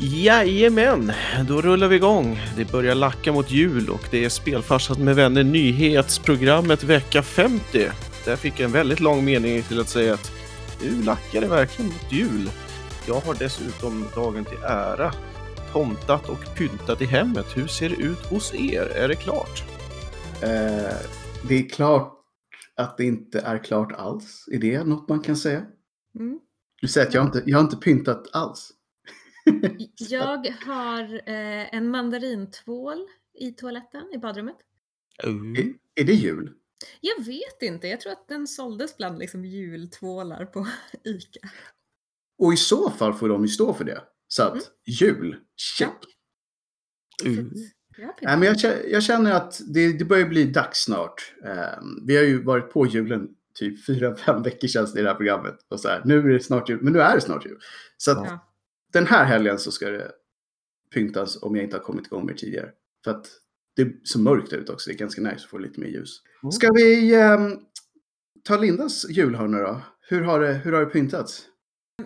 Jajamän, då rullar vi igång. Det börjar lacka mot jul och det är Spelfarsan med vänner nyhetsprogrammet vecka 50. Där fick jag en väldigt lång mening till att säga att nu lackar det verkligen mot jul. Jag har dessutom dagen till ära tomtat och pyntat i hemmet. Hur ser det ut hos er? Är det klart? Eh, det är klart att det inte är klart alls. Är det något man kan säga? Mm. Du säger att jag inte, jag har inte pyntat alls. Jag har eh, en mandarintvål i toaletten i badrummet. Är, är det jul? Jag vet inte, jag tror att den såldes bland liksom jultvålar på ICA. Och i så fall får de ju stå för det. Så att Mm. jul, check. Mm. har Nej, men jag, jag känner att det, det börjar bli dags snart. Eh, vi har ju varit på julen typ fyra, fem veckor känns det i det här programmet. Och så här, nu är det snart jul, men nu är det snart jul. Så att Ja. Den här helgen så ska det pyntas om jag inte har kommit igång med tidigare. För att det är så mörkt ut också, det är ganska nice att få lite mer ljus. Mm. Ska vi ehm, ta Lindas julhörna då? Hur har det, hur har det pyntats?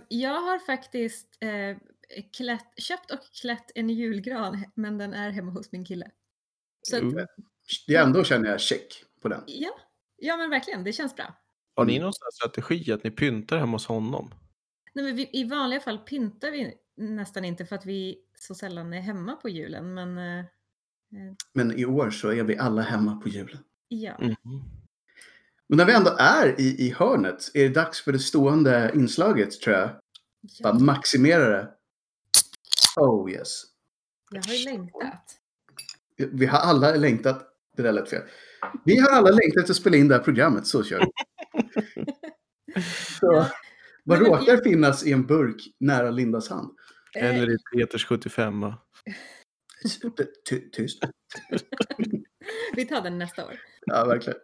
Jag har faktiskt eh, klätt, köpt och klätt en julgran, men den är hemma hos min kille. Så att, Mm. Det är ändå känner jag check på den. ja, ja, men verkligen, det känns bra. Har ni någon strategi att ni pyntar hemma hos honom? Nej, men vi, I vanliga fall pyntar vi nästan inte för att vi så sällan är hemma på julen, men eh, eh, Men i år så är vi alla hemma på julen. ja. Mm. Men när vi ändå är i, i hörnet är det dags för det stående inslaget tror jag. Bara ja. maximera det. Oh yes. Jag har ju längtat. Vi har alla längtat. Det där lät fel. Vi har alla längtat efter att spela in det här programmet. Så kör vi. Så. Vad Nej, men råkar finnas i en burk nära Lindas hand? Eh, Eller i Peters 75 Ty- Tyst. vi tar den nästa år. Ja, verkligen.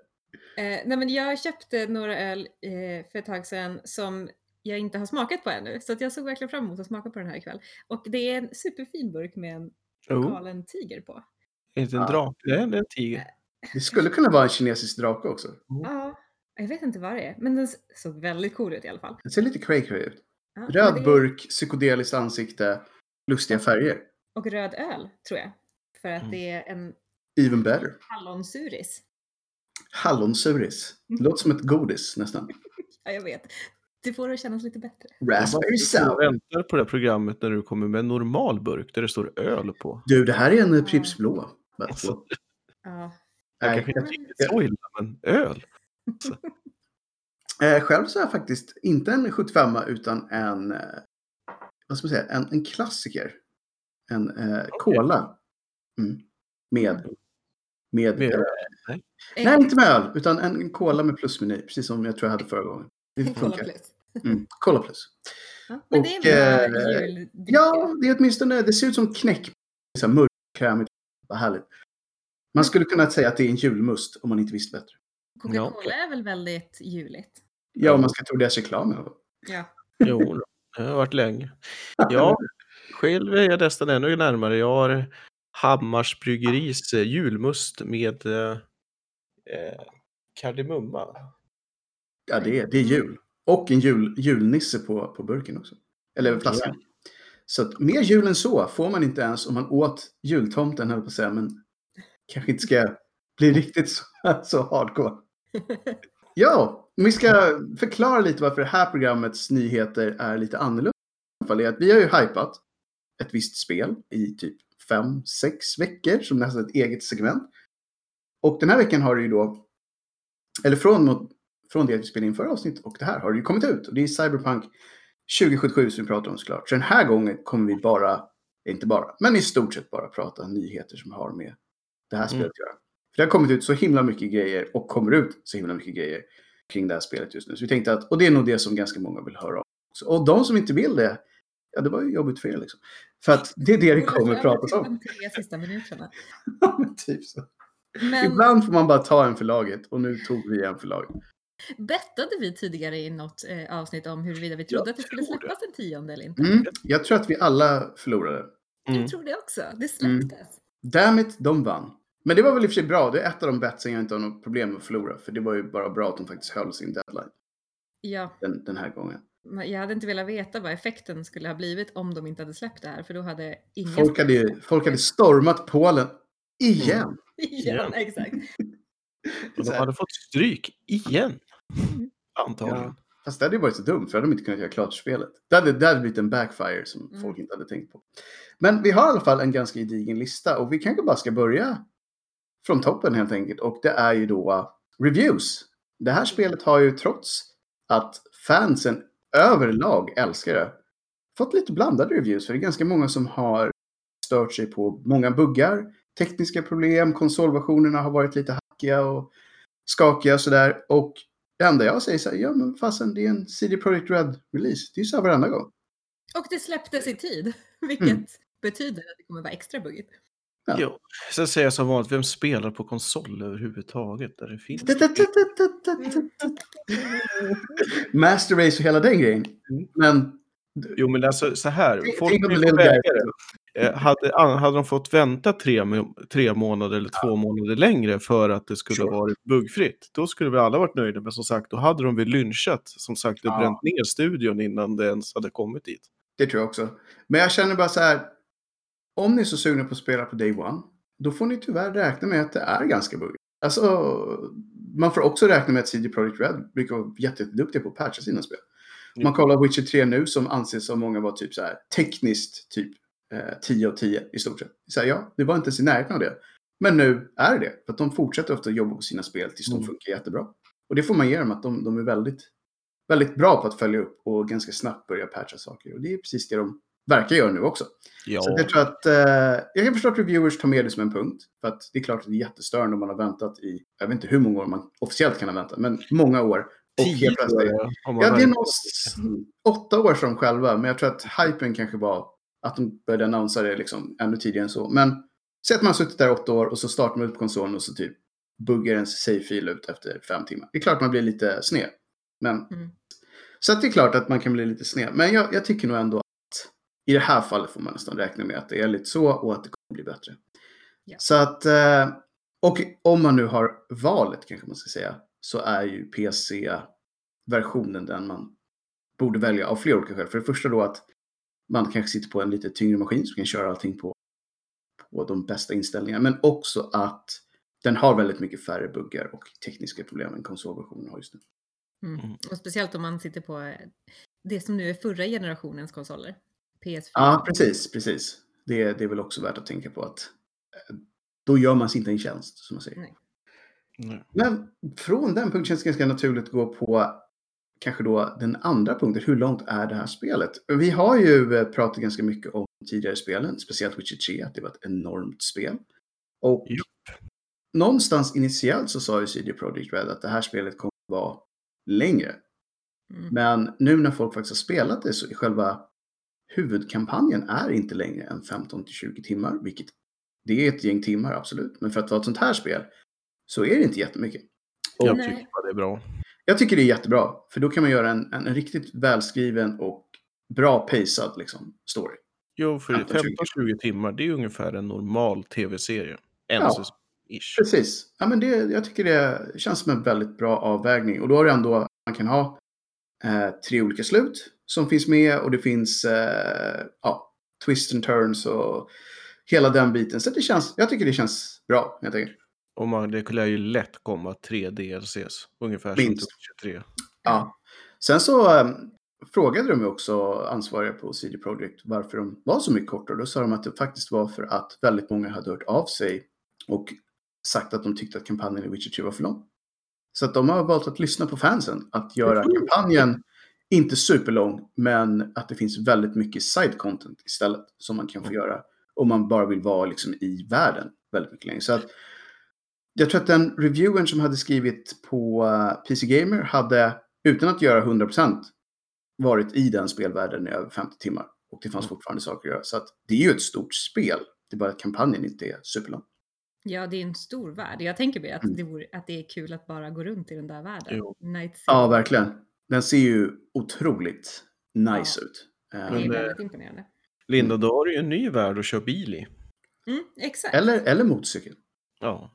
Eh, nej, men jag köpte några öl eh, för ett tag sedan som jag inte har smakat på ännu. Så att jag såg verkligen fram emot att smaka på den här ikväll. Och det är en superfin burk med en Oh, galen tiger på. inte en Ja. drake, det är en tiger. Det skulle kunna vara en kinesisk drake också. Ja, jag vet inte vad det är. Men den såg väldigt cool ut i alla fall. Det ser lite cray cray ut. Ja, Röd det burk, psykedeliskt ansikte, lustiga färger. Och röd öl, tror jag. För att Mm. det är en Even better. hallonsuris. Hallonsuris. Det låter som ett godis nästan. Ja, jag vet. Det får det att kännas lite bättre. Raspberry Jag sour. väntar på det här programmet när du kommer med en normal burk där det står öl på. Du, det här är en Pripps blå. Alltså, Ja. jag kanske inte tycker det är så illa, men öl. Eh, själv så är jag faktiskt inte en 75 utan en, eh, vad ska man säga, en, en klassiker. En eh, cola. Mm. Med, med, Med eh, öl? nej inte med öl, utan en, en cola med plusmeny. Precis som jag tror jag hade förra gången. Det Cola funkar. plus. Mm, cola plus. Ja, men det är Och, en bra eh. Ja, det är åtminstone, det ser ut som knäck. Mörkkrämigt. Vad härligt. Man skulle kunna säga att det är en julmust om man inte visste bättre. Coca-Cola Ja, är väl väldigt juligt? Ja, om man ska tro deras reklam. Ja. Jo, det har varit länge. Ja, själv är jag nästan ännu närmare. Jag har Hammars bryggeris eh, julmust med eh, eh, kardemumma. Ja, det är, det är jul. Och en jul, julnisse på, på burken också. Eller flaskan. Så att mer jul än så får man inte ens om man åt jultomten, höll på att säga. Men kanske inte ska bli riktigt så, så hardcore. Ja, vi ska förklara lite varför det här programmets nyheter är lite annorlunda. att Vi har ju hypat ett visst spel i typ fem, sex veckor som nästan ett eget segment. Och den här veckan har det ju då, eller från, mot- från det att vi spelade in förra avsnittet och det här har det ju kommit ut. Och det är Cyberpunk 2077 som vi pratar om såklart. Så den här gången kommer vi bara, inte bara, men i stort sett bara prata nyheter som har med det här spelet Mm. att göra. Det har kommit ut så himla mycket grejer och kommer ut så himla mycket grejer kring det här spelet just nu. Så vi tänkte att, och det är nog det som ganska många vill höra om. också. Och de som inte vill det, ja det var ju jobbigt för er liksom. För att det är det det kommer att pratas om. De tre sista minuterna. Ja, men typ så. Men Ibland får man bara ta en för laget och nu tog vi en för laget. bettade vi tidigare i något eh, avsnitt om huruvida vi trodde Jag att det skulle det. släppas den tionde eller inte? Mm, jag tror att vi alla förlorade. Mm. Jag tror det också. Det Mm. släpptes. Damn it, de vann. Men det var väl i och för sig bra. Det är ett av de betsen jag inte har något problem med att förlora. För det var ju bara bra att de faktiskt höll sin deadline Ja, den, den här gången. Jag hade inte velat veta vad effekten skulle ha blivit om de inte hade släppt det här, för då hade ingen... Folk hade, folk hade stormat Polen igen. Igen, exakt. Och de hade fått stryk igen. Mm. Antagligen. Ja. Fast det hade ju varit så dumt, för då hade de inte kunnat göra klart spelet. Det hade, det hade blivit en backfire som Mm. folk inte hade tänkt på. Men vi har i alla fall en ganska gedigen lista och vi kanske bara ska börja från toppen helt enkelt. Och det är ju då uh, reviews. Det här spelet har ju trots att fansen överlag älskar det, fått lite blandade reviews. För det är ganska många som har stört sig på många buggar, tekniska problem, konsolversionerna har varit lite hackiga och skakiga och sådär. Och det enda jag säger så här, ja men fasen det är en CD Projekt Red-release. Det är ju så här varenda gång. Och det släpptes i tid, vilket Mm. betyder att det kommer vara extra buggigt. Ja. Jo. Sen säger jag som vanligt, vem spelar på konsol överhuvudtaget där det finns? Master Race och hela den grejen. Men Jo, men alltså så här. Folk. Eh, Hade, hade de fått vänta tre, tre månader eller två månader längre för att det skulle ha varit buggfritt, då skulle vi alla varit nöjda. Men som sagt, då hade de väl lynchat, som sagt, och bränt ner studion innan det ens hade kommit dit. Det tror jag också. Men jag känner bara så här. Om ni är så sugna på att spela på Day One. Då får ni tyvärr räkna med att det är ganska buggigt. Alltså, man får också räkna med att CD Projekt Red brukar vara jätteduktiga på att patcha sina spel. Om man kollar Witcher 3 nu som anses av många vara typ så här tekniskt typ eh, 10 av 10 i stort sett. Så här, ja, det var inte ens i närheten av det. Men nu är det. För att de fortsätter ofta jobba på sina spel tills de Mm. funkar jättebra. Och det får man ge dem att de, de är väldigt, väldigt bra på att följa upp och ganska snabbt börja patcha saker. Och det är precis det de verkar göra nu också. Ja, Så jag tror att, eh, jag kan förstå att reviewers tar med det som en punkt. För att det är klart att det är jättestörande om man har väntat i, jag vet inte hur många år man officiellt kan ha väntat, men många år. Och tio helt plötsligt, Ja, det är nog åtta år som själva, men jag tror att hypen kanske var att de började annonsera det liksom ännu tidigare än så. Men säg att man har suttit där åtta år och så startar man upp konsolen och så typ buggar ens save-fil ut efter fem timmar. Det är klart man blir lite sned. Men, Mm. Så att det är klart att man kan bli lite sned. Men jag, jag tycker nog ändå i det här fallet får man nästan räkna med att det är lite så och att det kommer bli bättre. Ja. Så att, eh, och om man nu har valet kanske man ska säga, så är ju PC-versionen den man borde välja av flera olika skäl. För det första då att man kanske sitter på en lite tyngre maskin som kan köra allting på, på de bästa inställningarna. Men också att den har väldigt mycket färre buggar och tekniska problem än konsolversionen har just nu. Mm. Mm. Och speciellt om man sitter på det som nu är förra generationens konsoler. PS4. Ja, precis, precis. Det, det är väl också värt att tänka på att eh, då gör man sig inte en tjänst, som man säger. Nej. Nej. Men från den punkten känns det ganska naturligt att gå på kanske då den andra punkten. Hur långt är det här spelet? Vi har ju eh, pratat ganska mycket om tidigare spelen, speciellt Witcher 3, att det var ett enormt spel. Och Japp. någonstans initialt så sa ju CD Projekt Red att det här spelet kommer att vara längre. Mm. Men nu när folk faktiskt har spelat det så är själva huvudkampanjen är inte längre än 15 till 20 timmar, vilket det är ett gäng timmar absolut. Men för att vara ett sånt här spel så är det inte jättemycket. Jag Nej. tycker bara det är bra. Jag tycker det är jättebra, för då kan man göra en, en, en riktigt välskriven och bra pacad liksom, story. Jo, för 15-20 15-20 timmar, det är ungefär en normal tv-serie. En Ja. ish. Precis. Ja, men det, jag tycker det känns som en väldigt bra avvägning. Och då har du ändå, man kan ha eh, tre olika slut som finns med och det finns eh, ja, twist and turns och hela den biten. Så det känns, jag tycker det känns bra helt enkelt. Och man, det lär ju lätt komma tre DLCs, ungefär Minst. som till 23. Ja. Sen så eh, frågade de ju också ansvariga på CD Projekt varför de var så mycket kortare. Då sa de att det faktiskt var för att väldigt många hade hört av sig och sagt att de tyckte att kampanjen i Witcher 3 var för lång. Så att de har valt att lyssna på fansen, att göra kampanjen inte superlång, men att det finns väldigt mycket side content istället som man kan få göra om man bara vill vara liksom i världen väldigt mycket längre. Så att jag tror att den reviewern som hade skrivit på eh, PC Gamer hade, utan att göra 100%, varit i den spelvärlden i över 50 timmar. Och det fanns Mm. fortfarande saker att göra. Så att det är ju ett stort spel. Det är bara att kampanjen inte är superlång. Ja, det är en stor värld. Jag tänker mig att, Mm. det, vore, att det är kul att bara gå runt i den där världen. Ja, verkligen. Den ser ju otroligt nice Ja. ut. Det Eh, är Men, eh, väldigt imponerande. Linda, då har du ju en ny värld att köra bil i. Mm, exakt. Eller, eller motorcykel. Ja.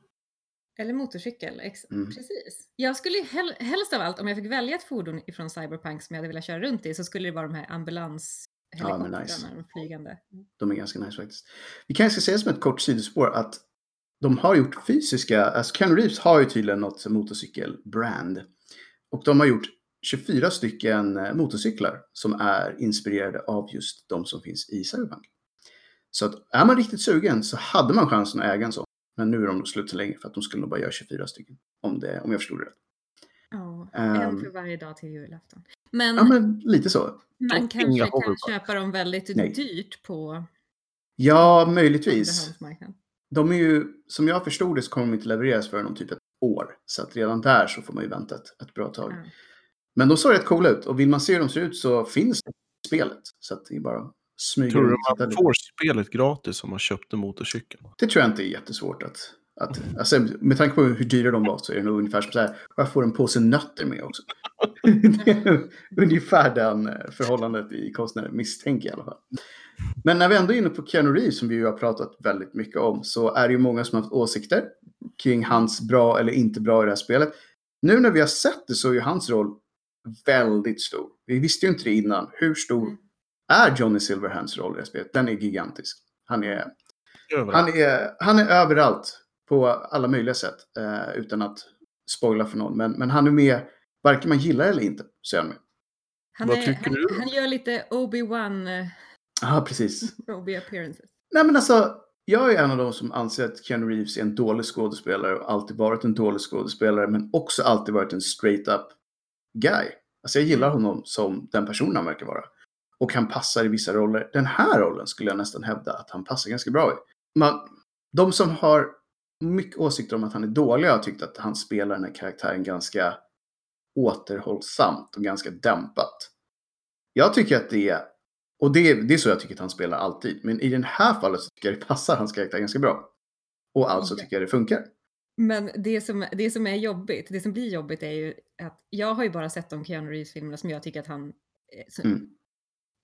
Eller motorcykel, ex- Mm. precis. Jag skulle ju hel- helst av allt, om jag fick välja ett fordon ifrån Cyberpunk som jag hade velat köra runt i, så skulle det vara de här ambulanshelikoptrarna, nice. de flygande. De är ganska nice faktiskt. Vi kanske ska säga som ett kort sidospår att de har gjort fysiska, alltså Ken Reeves har ju tydligen något motorcykelbrand. Och de har gjort 24 stycken eh, motorcyklar som är inspirerade av just de som finns i Cyberpunk. Så att är man riktigt sugen så hade man chansen att äga en sån. Men nu är de slut så länge för att de skulle nog bara göra 24 stycken. Om, det, om jag förstod det rätt. Ja, Ehm. en för varje dag till julafton. Men, Ja men lite så. man kanske kan köpa dem väldigt Nej. dyrt på Ja, möjligtvis. De är ju, som jag förstod det så kommer de inte levereras för någon typ ett år. Så att redan där så får man ju vänta ett, ett bra tag. Ja. Men de såg rätt coola ut och vill man se hur de ser ut så finns det i spelet. Så att det är bara att smyga Tror du man får spelet gratis om man köpte motorcykeln? Det tror jag inte är jättesvårt att... att alltså, med tanke på hur dyra de var så är det nog ungefär som så här. Jag får en påse nötter med också. ungefär den eh, förhållandet i kostnader, misstänker jag i alla fall. Men när vi ändå är inne på Keanu Reeves som vi ju har pratat väldigt mycket om så är det ju många som har haft åsikter kring hans bra eller inte bra i det här spelet. Nu när vi har sett det så är ju hans roll väldigt stor. Vi visste ju inte det innan. Hur stor Mm. är Johnny Silverhands roll i det spelet? Den är gigantisk. Han är Överallt. han är, han är överallt på alla möjliga sätt. Eh, utan att spoila för någon. Men, men han är med, varken man gillar eller inte, så är han med. Han, Vad är, tycker han, du? han gör lite Obi-Wan eh, Ja, precis. Obi appearances. Nej, men alltså, jag är en av de som anser att Keanu Reeves är en dålig skådespelare och alltid varit en dålig skådespelare, men också alltid varit en straight up guy. Alltså, jag gillar honom som den personen han verkar vara. Och han passar i vissa roller. Den här rollen skulle jag nästan hävda att han passar ganska bra i. Man, de som har mycket åsikter om att han är dålig har tyckt att han spelar den här karaktären ganska återhållsamt och ganska dämpat. Jag tycker att det är, och det är, det är så jag tycker att han spelar alltid, men i det här fallet så tycker jag det passar hans karaktär ganska bra. Och alltså Okej. tycker jag det funkar. Men det som, det som är jobbigt, det som blir jobbigt är ju att jag har ju bara sett de Keanu Reeves-filmerna som jag tycker att han eh, som, Mm.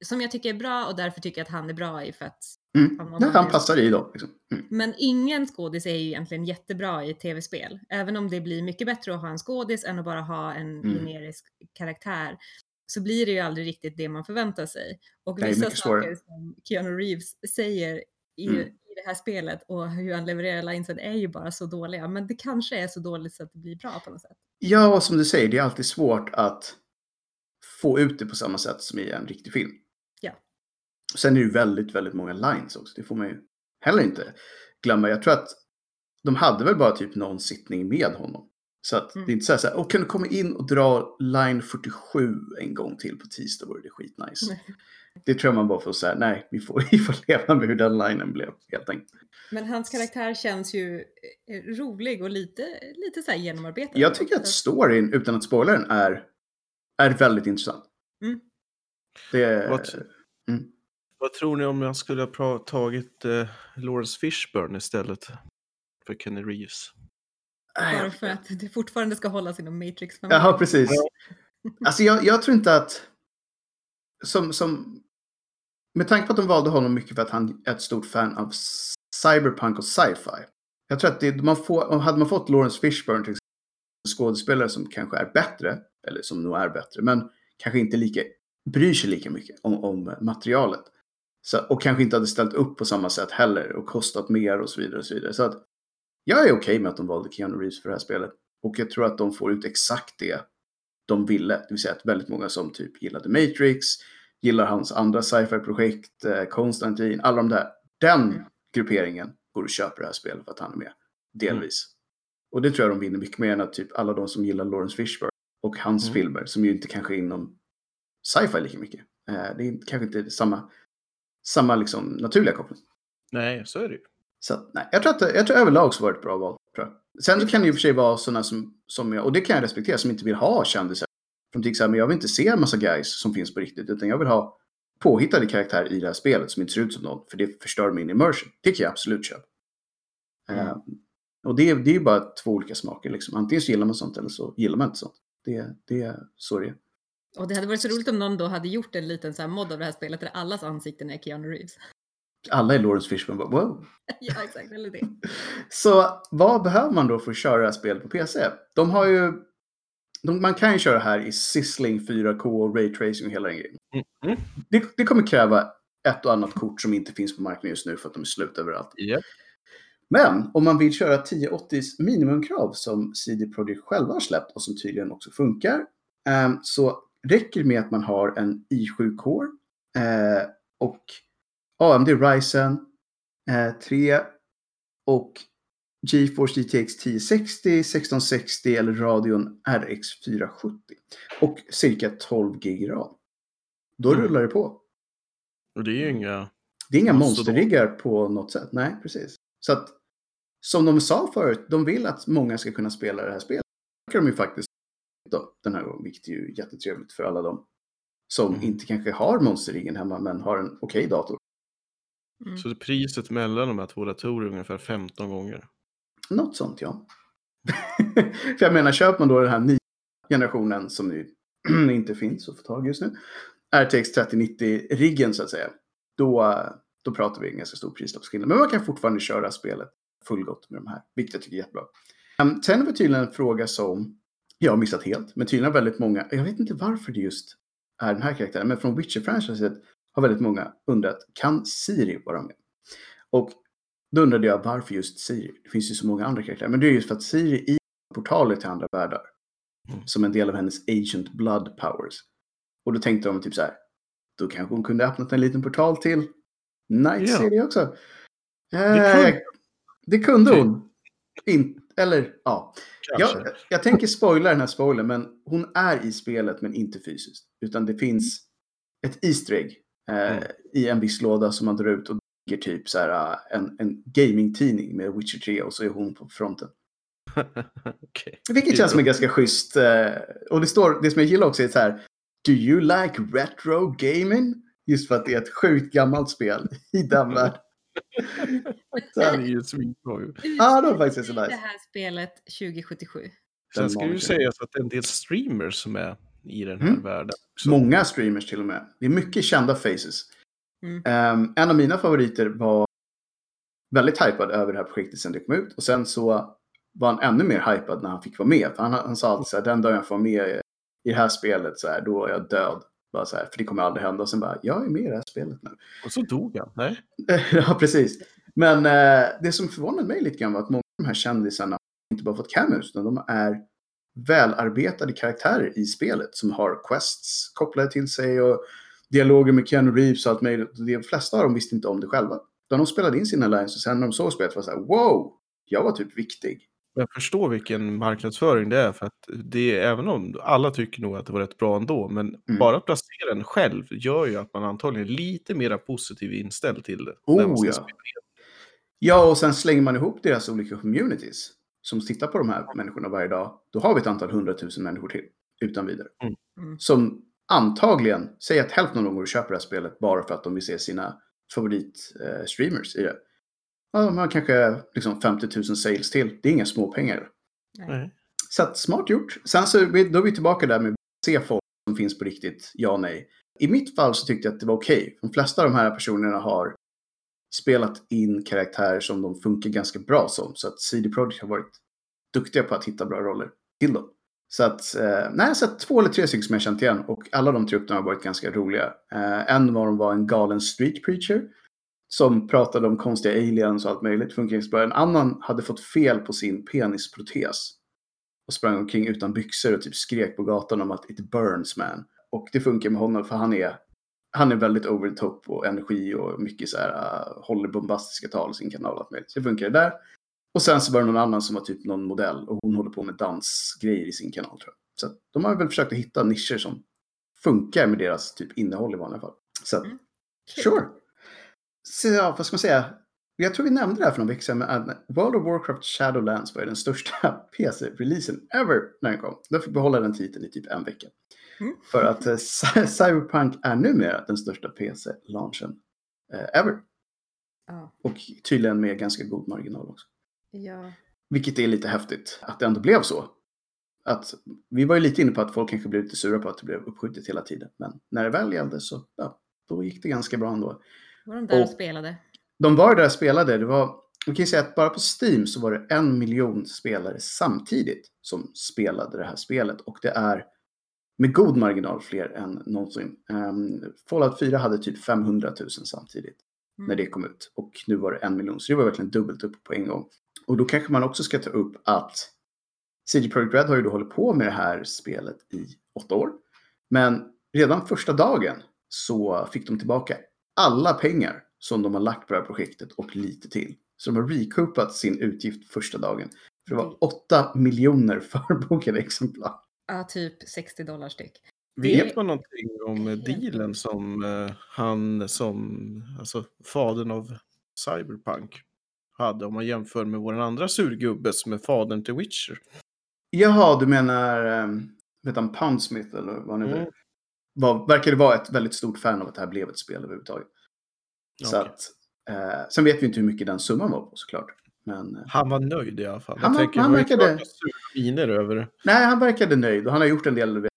som jag tycker är bra och därför tycker jag att han är bra i för att Mm. Han- Nej, han passar i dem. Liksom. Mm. Men ingen skådis är ju egentligen jättebra i tv-spel. Även om det blir mycket bättre att ha en skådis än att bara ha en Mm. generisk karaktär. Så blir det ju aldrig riktigt det man förväntar sig. Och vissa saker som Keanu Reeves säger i, Mm. i det här spelet och hur han levererar linesen är ju bara så dåliga. Men det kanske är så dåligt så att det blir bra på något sätt. Ja, som du säger, det är alltid svårt att få ut det på samma sätt som i en riktig film. Ja. Sen är det ju väldigt, väldigt många lines också. Det får man ju heller inte glömma. Jag tror att de hade väl bara typ någon sittning med honom. Så att Mm. det är inte så här, så här "Åh, kan du komma in och dra line 47 en gång till på tisdag vore det skitnice. Det tror jag man bara får säga, nej, vi får, vi får leva med hur den linen blev helt enkelt. Men hans karaktär känns ju eh, rolig och lite, lite så här genomarbetad. Jag tycker att storyn, utan att spoila den, är, är väldigt intressant. Mm. Det, Vad, vad tror ni om jag skulle ha tagit eh, Lawrence Fishburne istället för Kenny Reeves? Bara för att det fortfarande ska hållas inom matrix Jaha, precis. Alltså jag, jag tror inte att... Som, som, med tanke på att de valde honom mycket för att han är ett stort fan av cyberpunk och sci-fi. Jag tror att det, man får, hade man fått Lawrence Fishburne till exempel, en skådespelare som kanske är bättre, eller som nog är bättre, men kanske inte lika, bryr sig lika mycket om, om materialet. Så, och kanske inte hade ställt upp på samma sätt heller och kostat mer och så vidare. Och så vidare. Så att jag är okej med att de valde Keanu Reeves för det här spelet. Och jag tror att de får ut exakt det de ville. Det vill säga att väldigt många som typ gillade Matrix, gillar hans andra sci-fi-projekt, eh, Konstantin, alla de där. Den Mm. grupperingen borde köpa det här spelet för att han är med. Delvis. Och det tror jag de vinner mycket mer än att typ alla de som gillar Lawrence Fishburne och hans Mm. filmer, som ju inte kanske är inom sci-fi lika mycket. Eh, det är kanske inte samma, samma liksom naturliga koppling. Nej, så är det ju. Så att, nej, jag tror att jag tror överlag så var det ett bra val. Sen så kan det i och för sig vara sådana som, som jag, och det kan jag respektera, som inte vill ha kändisar. Som tycker så här, men jag vill inte se en massa guys som finns på riktigt, utan jag vill ha påhittade karaktärer i det här spelet som inte ser ut som någon, för det förstör min immersion. Det kan jag absolut köpa. Mm. Eh, och det, är- det är ju bara två olika smaker. Liksom. Antingen så gillar man sånt eller så gillar man inte sånt. Det, det är så det är. Och det hade varit så roligt om någon då hade gjort en liten så här mod av det här spelet där allas ansikten är Keanu Reeves. Alla är Lawrence Fishburne. Bara, wow. ja, exakt. Eller det. Så vad behöver man då för att köra spelet på PC? De har ju... De, man kan ju köra här i Sizzling 4K, Ray Tracing och hela den grejen. Mm. Det, det kommer kräva ett och annat kort som inte finns på marknaden just nu för att de är slut överallt. Japp. Men om man vill köra 1080s minimumkrav som CD Projekt själva har släppt och som tydligen också funkar ehm, så räcker det med att man har en i7 Core eh, och AMD Ryzen eh, 3 och GeForce GTX 1060, 1660 eller Radeon RX 470 och cirka 12 GB RAM. Då Mm. rullar det på. Och det är ju inga... Det är inga monsterriggar på något sätt. Nej, precis. Så att, som de sa förut, de vill att många ska kunna spela det här spelet. Det kan de ju faktiskt då, den här gången, vilket är ju jättetrevligt för alla de som Mm. inte kanske har monsterriggen hemma men har en okej dator. Mm. Så priset mellan de här två datorerna är ungefär 15 gånger. Något sånt, ja. för jag menar, köper man då den här nya generationen som nu inte finns att få tag i just nu, RTX 3090-riggen så att säga, då, då pratar vi en ganska stor prislappsskillnad. Men man kan fortfarande köra spelet fullgott med de här, vilket jag tycker är jättebra. Um, sen är det tydligen en fråga som jag har missat helt, men tydligen har väldigt många, jag vet inte varför det just är den här karaktären, men från Witcher-franchiset har väldigt många undrat, kan Siri vara med? Och då undrade jag varför just Siri? Det finns ju så många andra karaktärer. Men det är just för att Siri i portaler till andra världar. Mm. Som en del av hennes Agent Blood Powers. Och då tänkte de typ så här. Då kanske hon kunde öppnat en liten portal till Night Ja. City också. Det Eh, kunde- det kunde hon. In, eller ja. Kanske. Jag, jag tänker spoila den här spoilern. Men hon är i spelet men inte fysiskt. Utan det finns ett Easter egg. Eh, Mm. I en viss låda som man drar ut. Och det ligger typ så här, äh, en, en gamingtidning med Witcher 3 och så är hon på fronten. Okej. Vilket känns som en ganska schysst. Eh, och det står, det som jag gillar också är så här. Do you like retro gaming? Just för att det är ett sjukt gammalt spel i den världen. Det är ju svinbra ju. Ja, det var faktiskt så Det nice. här spelet 2077. Sen ska det ju sägas att det är en del streamers som är i den här Mm. världen. också. Många streamers till och med. Det är mycket kända faces. Mm. Ehm, en av mina favoriter var väldigt hypad över det här projektet sen det kom ut. Och sen så var han ännu mer hypad när han fick vara med. För han, han sa alltid så här, den dagen jag får vara med i det här spelet så här, då är jag död. Bara så här, för det kommer aldrig hända. Och sen bara, jag är med i det här spelet nu. Och så dog han. Nej. ja, precis. Men eh, det som förvånade mig lite grann var att många av de här kändisarna inte bara fått cameos, utan de är välarbetade karaktärer i spelet som har quests kopplade till sig och dialoger med Keanu Reeves och allt möjligt. De flesta av dem visste inte om det själva. Då de spelade in sina lines och sen när de såg spelet var det så här, wow, jag var typ viktig. Jag förstår vilken marknadsföring det är för att det är, även om alla tycker nog att det var rätt bra ändå, men Mm. bara att placera den själv gör ju att man antagligen är lite mer positiv inställd till det. Oh, ja. Ja, och sen slänger man ihop deras olika communities som tittar på de här människorna varje dag. Då har vi ett antal hundratusen människor till, utan vidare. Mm. Som antagligen, säg att hälften av dem går och köper det här spelet bara för att de vill se sina favoritstreamers eh, i det. Ja, de har kanske liksom 50 000 sales till. Det är inga små pengar. Nej. Så att, smart gjort. Sen så är vi- då är vi tillbaka där med att se folk som finns på riktigt, ja nej. I mitt fall så tyckte jag att det var okej. De flesta av de här personerna har spelat in karaktärer som de funkar ganska bra som. Så att CD Projekt har varit duktiga på att hitta bra roller till dem. Så att, eh, nej, så att två eller tre stycken som jag känt igen och alla de tre har varit ganska roliga. Eh, en var de var en galen street preacher som pratade om konstiga aliens och allt möjligt. Funkar ganska bra. En annan hade fått fel på sin penisprotes och sprang omkring utan byxor och typ skrek på gatan om att it burns man. Och det funkar med honom för han är, han är väldigt over the top och energi och mycket så här, uh, håller bombastiska tal i sin kanal och allt möjligt. Så det funkar det där. Och sen så var det någon annan som var typ någon modell och hon håller på med dansgrejer i sin kanal tror jag. Så de har väl försökt att hitta nischer som funkar med deras typ innehåll i vanliga fall. Så Mm. Sure. Så ja, vad ska man säga? Jag tror vi nämnde det här för någon vecka sedan, men att World of Warcraft Shadowlands var ju den största PC-releasen ever när den kom. Den fick behålla den titeln i typ en vecka. Mm. För att eh, Cy- Cyberpunk är numera den största PC-launchen eh, ever. Ja. Och tydligen med ganska god marginal också. ja. Vilket är lite häftigt att det ändå blev så. Att, vi var ju lite inne på att folk kanske blev lite sura på att det blev uppskjutet hela tiden. Men när det väl gällde så ja, då gick det ganska bra ändå. Var de där och Och- spelade? de var där och spelade. Det var, man kan ju säga att bara på Steam så var det en miljon spelare samtidigt som spelade det här spelet. Och det är med god marginal fler än någonsin. Um, Fallout 4 hade typ 500 000 samtidigt Mm. när det kom ut. Och nu var det en miljon. Så det var verkligen dubbelt upp på en gång. Och då kanske man också ska ta upp att CD Projekt Red har ju då hållit på med det här spelet i åtta år. Men redan första dagen så fick de tillbaka alla pengar som de har lagt på det här projektet och lite till. Så de har recoupat sin utgift första dagen. För det var 8 miljoner förbokade exemplar. Ja, typ 60 dollar styck. Vet Det- man någonting om dealen som eh, han som, alltså fadern av Cyberpunk hade om man jämför med vår andra surgubbe som är fadern till Witcher? Jaha, du menar, um, vet han, Poundsmith eller vad nu Mm. var, verkade vara ett väldigt stort fan av att det här blev ett spel överhuvudtaget. Så Okej. att, eh, sen vet vi inte hur mycket den summan var på såklart. Men eh, Han var nöjd i alla fall. Han jag tänker, han det verkade- miner över det. nej, han verkade nöjd och han har gjort en del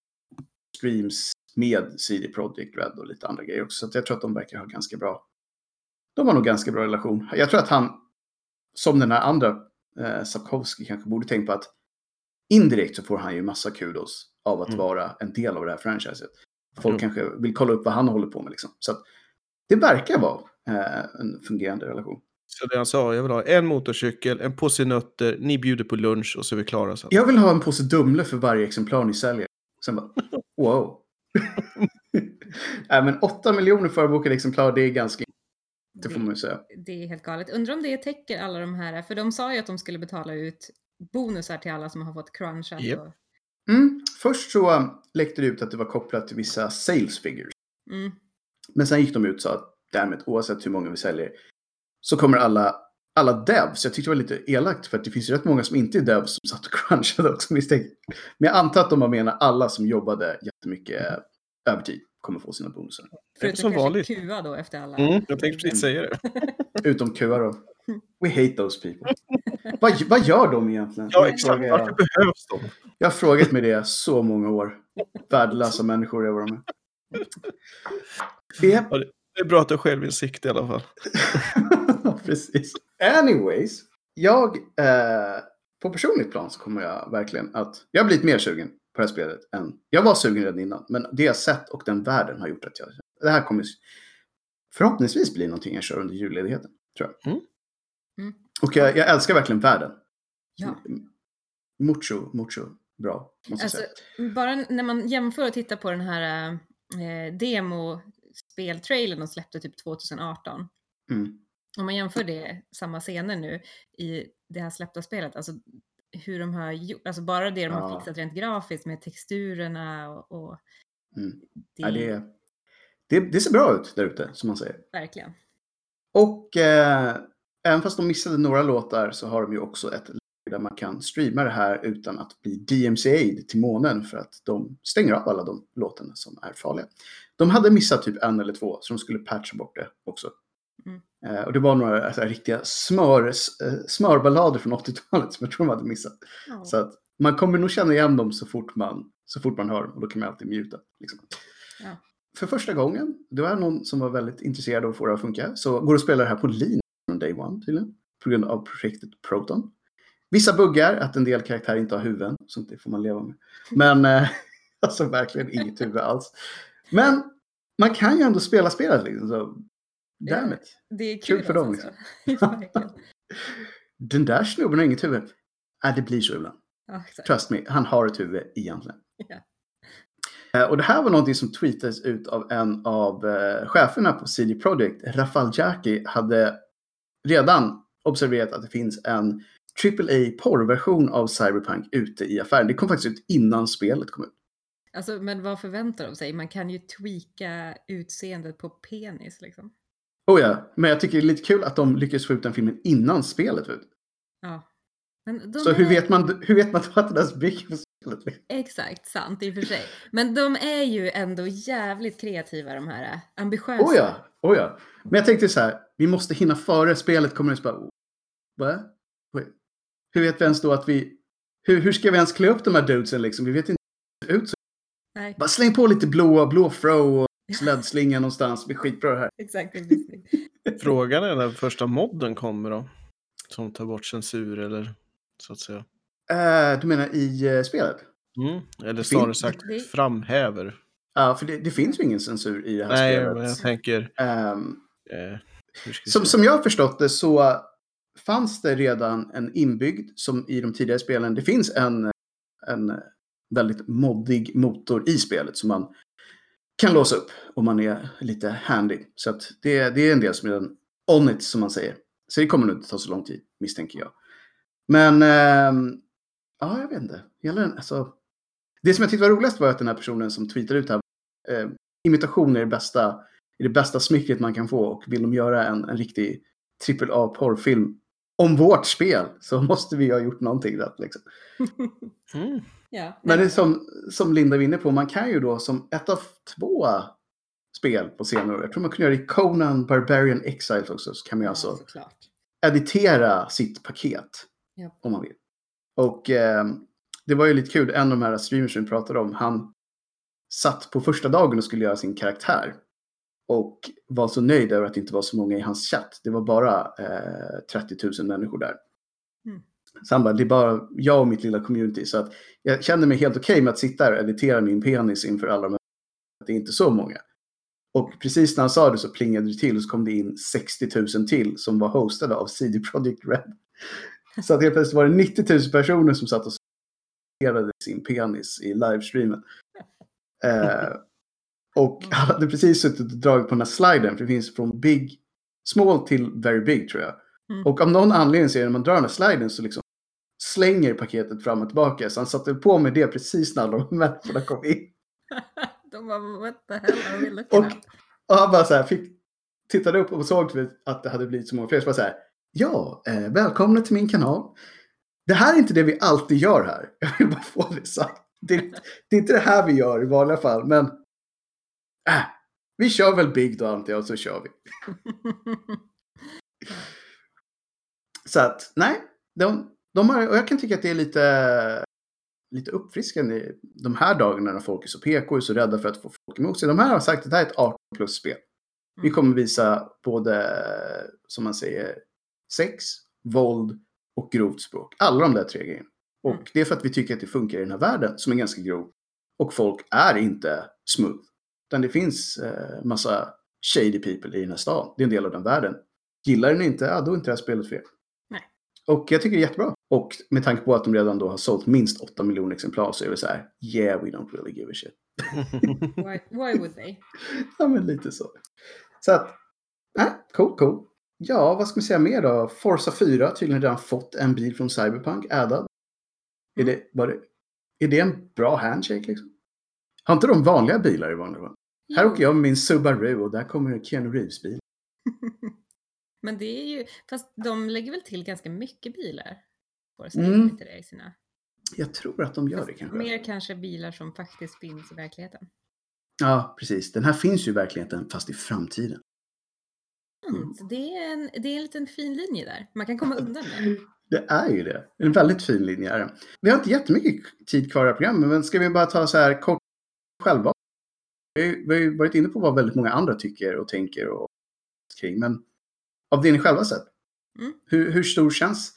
streams med CD Projekt Red och lite andra grejer också. Så jag tror att de verkar ha ganska bra. De har nog ganska bra relation. Jag tror att han, som den här andra eh, Sapkowski kanske borde tänka på att indirekt så får han ju massa kudos av att Mm. vara en del av det här franchiset. Folk Jo. kanske vill kolla upp vad han håller på med liksom. Så att det verkar vara eh, en fungerande relation. Så det han sa, jag vill ha en motorcykel, en påse nötter, ni bjuder på lunch och så är vi klara sen. Jag vill ha en påse Dumle för varje exemplar ni säljer. Sen bara, wow. Nej, men 8 miljoner förbokade exemplar, det är ganska, det får man ju säga. det är helt galet. Undrar om det täcker alla de här, för de sa ju att de skulle betala ut bonusar till alla som har fått crunchat. Japp. Och, Mm. Först så um, läckte det ut att det var kopplat till vissa sales figures. mm, Men sen gick de ut och sa att därmed, oavsett hur många vi säljer, så kommer alla, alla devs, jag tyckte det var lite elakt för att det finns ju rätt många som inte är devs som satt och crunchade också misstänkt. Men jag antar att de menar alla som jobbade jättemycket övertid kommer få sina bonusar. förutom som kanske vanligt. QA då efter alla. Mm, jag tänkte precis säga det. Utom QA då. We hate those people. vad, vad gör de egentligen? Ja, Jag exakt. Varför behövs de? Jag har frågat mig det så många år. Värdelösa människor är vad de är. Det är bra att du har självinsikt i alla fall. Precis. Anyways. Jag, eh, på personligt plan så kommer jag verkligen att... Jag har blivit mer sugen på det här spelet än... Jag var sugen redan innan, men det jag sett och den världen har gjort att jag... Det här kommer förhoppningsvis bli någonting jag kör under julledigheten, tror jag. Mm. Mm. Och jag, jag älskar verkligen världen. Ja. Mucho, mucho bra, måste Alltså, säga. bara när man jämför och tittar på den här eh, demo-speltrailern de släppte typ 2018. Mm. Om man jämför det, samma scener nu i det här släppta spelet, alltså hur de har gjort, alltså bara det de har Ja. fixat rent grafiskt med texturerna och, och Mm. det, Ja, det, det, det ser bra ut där ute, som man säger. verkligen. Och eh, även fast de missade några låtar så har de ju också ett läge där man kan streama det här utan att bli DMCA'd till månen för att de stänger av alla de låtarna som är farliga. De hade missat typ en eller två så de skulle patcha bort det också. Mm. Eh, och det var några alltså, riktiga smör, eh, smörballader från 80-talet som jag tror de hade missat. Ja. Så att man kommer nog känna igen dem så fort man, så fort man hör dem och då kan man alltid muta. Liksom. Ja. För första gången, det var någon som var väldigt intresserad av att få det att funka, så går det att spela det här på linje från day one tydligen. På grund av projektet Proton. Vissa buggar, att en del karaktärer inte har huvuden, sånt det får man leva med. Men eh, alltså verkligen inget huvud alls. Men man kan ju ändå spela spelet liksom. Så, damn it. Det är Kul kul, för dem. Verkligen. Den där snubben har inget huvud. Äh, det blir så ibland. Exakt. Trust me, han har ett huvud egentligen. Eh, Och det här var någonting som tweetades ut av en av eh, cheferna på CD Projekt. Rafal Jaki hade redan observerat att det finns en AAA porrversion av Cyberpunk ute i affären. Det kom faktiskt ut innan spelet kom ut. Alltså, men vad förväntar de sig? Man kan ju tweaka utseendet på penis liksom. Oh ja, men jag tycker det är lite kul att de lyckades få ut den filmen innan spelet. Ja. Så hur är- vet man, hur vet man att det bygger på spelet? Exakt, sant i och för sig. Men de är ju ändå jävligt kreativa de här, ambitiösa. Oh ja, oh ja. Men jag tänkte så här, vi måste hinna före spelet kommer så Bara, Va? Hur vet vi ens då att vi... Hur, hur ska vi ens klä upp de här dudesen liksom? Vi vet inte hur det ser ut. Så. Nej, Bara släng på lite blå, blå fro och slädslinga någonstans. Det blir skitbra det här. exakt. Frågan är när första modden kommer då. Som tar bort censur eller så att säga. Eh, du menar i eh, spelet? Mm. Eller snarare sagt framhäver. Ja, för det, det finns ju ingen censur i det här Nej, spelet. men jag tänker... Vi Som, som jag har förstått det så fanns det redan en inbyggd, som i de tidigare spelen, det finns en, en väldigt moddig motor i spelet som man kan låsa upp om man är lite handy. Så att det, det är en del som är en on it som man säger. Så det kommer nog inte ta så lång tid misstänker jag. Men ehm, ja, jag vet inte. Gäller den, alltså, det som jag tyckte var roligast var att den här personen som tweetade ut här, eh, imitation är det bästa är det bästa smycket man kan få och vill de göra en, en riktig AAA-porrfilm om vårt spel så måste vi ha gjort någonting rätt. Liksom. Mm. Ja, Men det är som, som Linda var inne på, man kan ju då som ett av två spel på senare jag tror man kunde göra det i Conan Barbarian Exiles också, så kan man ju ja, alltså såklart. editera sitt paket. Ja. Om man vill. Och eh, det var ju lite kul, en av de här streamers som vi pratade om, han satt på första dagen och skulle göra sin karaktär. Och var så nöjd över att det inte var så många i hans chatt. Det var bara eh, 30 000 människor där. Mm. Så han bara, det är bara jag och mitt lilla community. Så att jag kände mig helt okej med att sitta här och editera min penis inför alla de här. Det är inte så många. Och precis när han sa det så plingade det till och så kom det in 60 000 till som var hostade av CD Projekt Red. Så att helt plötsligt var det 90 000 personer som satt och editerade sin penis i livestreamen. Eh, och han hade precis suttit och dragit på den här sliden, för det finns från big, small till very big tror jag. Mm. Och av någon anledning så är det när man drar den här sliden så liksom slänger paketet fram och tillbaka. Så han satte på med det precis när de människorna kom in. De bara, what the hell are we looking Och, och han bara så här, fick, tittade upp och såg att det hade blivit så många fler. Så bara så här, ja, eh, välkomna till min kanal. Det här är inte det vi alltid gör här. Jag vill bara få det sagt. Det, det är inte det här vi gör i vanliga fall, men äh, vi kör väl Big då antar jag, och så kör vi. Så att, nej, de, de har, och jag kan tycka att det är lite, lite uppfriskande de här dagarna när folk är så PK och så rädda för att få folk emot sig. De här har sagt att det här är ett 18 plus-spel. Vi kommer visa både, som man säger, sex, våld och grovt språk. Alla de där tre grejerna. Och Mm. det är för att vi tycker att det funkar i den här världen som är ganska grov. Och folk är inte smooth. Utan det finns eh, massa shady people i den här stan. Det är en del av den världen. Gillar den inte, ja då är inte det här spelet för er. Och jag tycker det är jättebra. Och med tanke på att de redan då har sålt minst 8 miljoner exemplar så är det så här, yeah we don't really give a shit. Why, why would they? Ja, men lite så. Så att, äh, cool, cool. Ja, vad ska man säga mer då? Forza 4 har tydligen redan fått en bil från Cyberpunk addad. Är det, var det, är det en bra handshake liksom? Har inte de vanliga bilar i vanliga fall? Här åker jag med min Subaru och där kommer Keanu Reeves bil. Men det är ju, fast de lägger väl till ganska mycket bilar? Mm. det i sina. Jag tror att de gör det Fast kanske. Mer kanske bilar som faktiskt finns i verkligheten. Ja, precis. Den här finns ju i verkligheten fast i framtiden. Mm. så Det, är en, det är en liten fin linje där. Man kan komma undan med det. Det är ju det. En väldigt fin linje är det. Vi har inte jättemycket tid kvar i det programmet, men ska vi bara ta så här kort själva? Vi har ju varit inne på vad väldigt många andra tycker och tänker och kring, men av det ni själva sett, Mm. hur, hur stor känns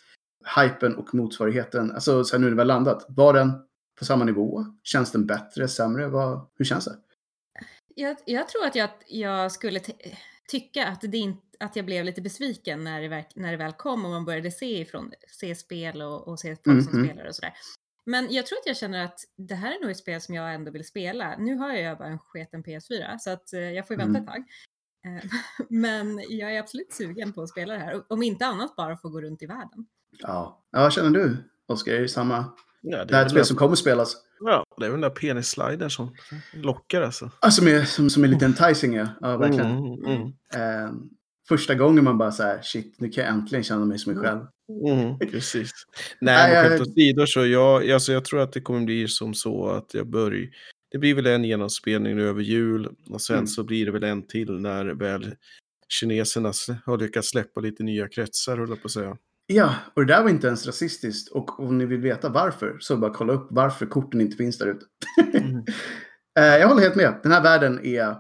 hypen och motsvarigheten? Alltså så här nu när vi har landat, var den på samma nivå? Känns den bättre, sämre? Vad, hur känns det? Jag, jag tror att jag, jag skulle tycka att, det inte, att jag blev lite besviken när det, verk, när det väl kom och man började se ifrån se spel och, och se folk som Mhm. spelar och sådär. Men jag tror att jag känner att det här är nog ett spel som jag ändå vill spela. Nu har jag bara en sketen PS4 så att eh, jag får ju vänta Mm. ett tag. Eh, Men jag är absolut sugen på att spela det här. Om inte annat bara få gå runt i världen. Ja, ja vad känner du? Oskar, är det samma? Ja, Det här är ett spel som kommer spelas. Ja, det är väl den där penissliden som lockar alltså. Ja, som är, som, som är lite enticing, ja. ja verkligen. Mm, mm, Eh, första gången man bara så här, shit, nu kan jag äntligen känna mig som mig själv. mm, precis. Nej, men skämt åsido så jag, alltså jag tror att det kommer bli som så att jag börjar. Det blir väl en genomspelning nu över jul och sen Mm. så blir det väl en till när väl kineserna har lyckats släppa lite nya kretsar, höll jag på att säga. Ja, och det där var inte ens rasistiskt. Och om ni vill veta varför, så bara kolla upp varför korten inte finns där ute. Mm. Eh, jag håller helt med. Den här världen är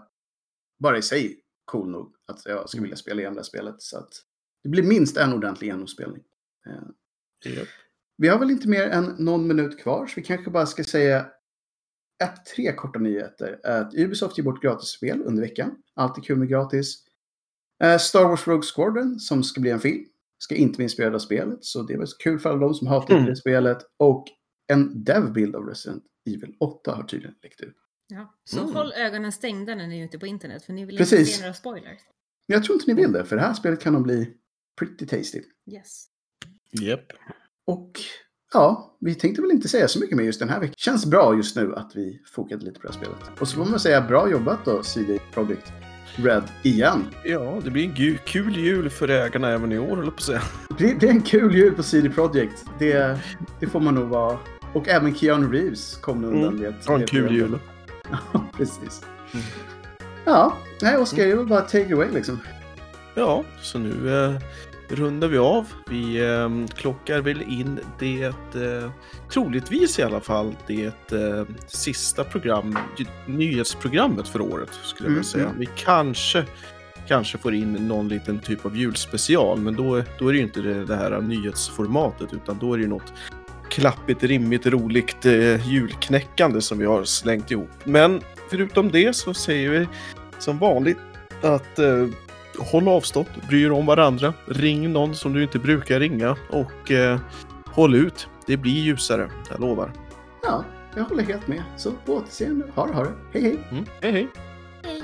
bara i sig cool nog. att jag skulle vilja spela igenom det här spelet. Så att det blir minst en ordentlig genomspelning. Eh, Japp. Vi har väl inte mer än någon minut kvar, så vi kanske bara ska säga ett, tre korta nyheter. Att Ubisoft ger bort gratisspel under veckan. Alltid kul med gratis. Eh, Star Wars Rogue Squadron, som ska bli en film, ska inte bli inspirerad av spelet. Så det var kul för alla de som hatar Mm. det spelet. Och en dev-bild av Resident Evil 8 har tydligen läckt ut. Ja. Så Mm. håll ögonen stängda när ni är ute på internet för ni vill Precis. inte se några spoilers. Jag tror inte ni vill det, för det här spelet kan nog bli pretty tasty. Yes. Japp. Och ja, vi tänkte väl inte säga så mycket mer just den här veckan. Känns bra just nu att vi fokade lite på det här spelet. Och så får man säga bra jobbat då, CD Projekt Red igen. Ja, det blir en kul jul för ägarna även i år, höll på att säga. Det, det är en kul jul på CD Projekt. Det, det får man nog vara. Och även Keanu Reeves kom nu undan Mm. med ett... Ja, en kul jul. Ja, precis. Mm. Ja, nej Oskar, det är väl bara take away liksom. Ja, så nu eh, rundar vi av. Vi eh, klockar väl in det, eh, troligtvis i alla fall, det eh, sista program, nyhetsprogrammet för året skulle jag vilja Mm, säga. mm. Vi kanske, kanske får in någon liten typ av julspecial, men då, då är det ju inte det, det här nyhetsformatet, utan då är det ju något klappigt, rimmigt, roligt eh, julknäckande som vi har slängt ihop. Men förutom det så säger vi som vanligt att eh, håll avstånd, bry er om varandra, ring någon som du inte brukar ringa och eh, håll ut. Det blir ljusare, jag lovar. Ja, jag håller helt med. Så på återseende. Ha det, ha det. Hej, hej. Mm. Hej hej! Hej.